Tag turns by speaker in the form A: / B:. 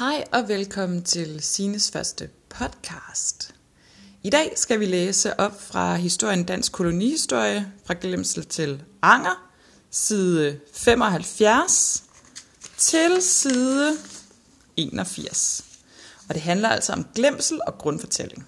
A: Hej og velkommen til Sines første podcast. I dag skal vi læse op fra historien Dansk Kolonihistorie fra Glemsel til Anger, side 75 til side 81. Og det handler altså om glemsel og grundfortælling.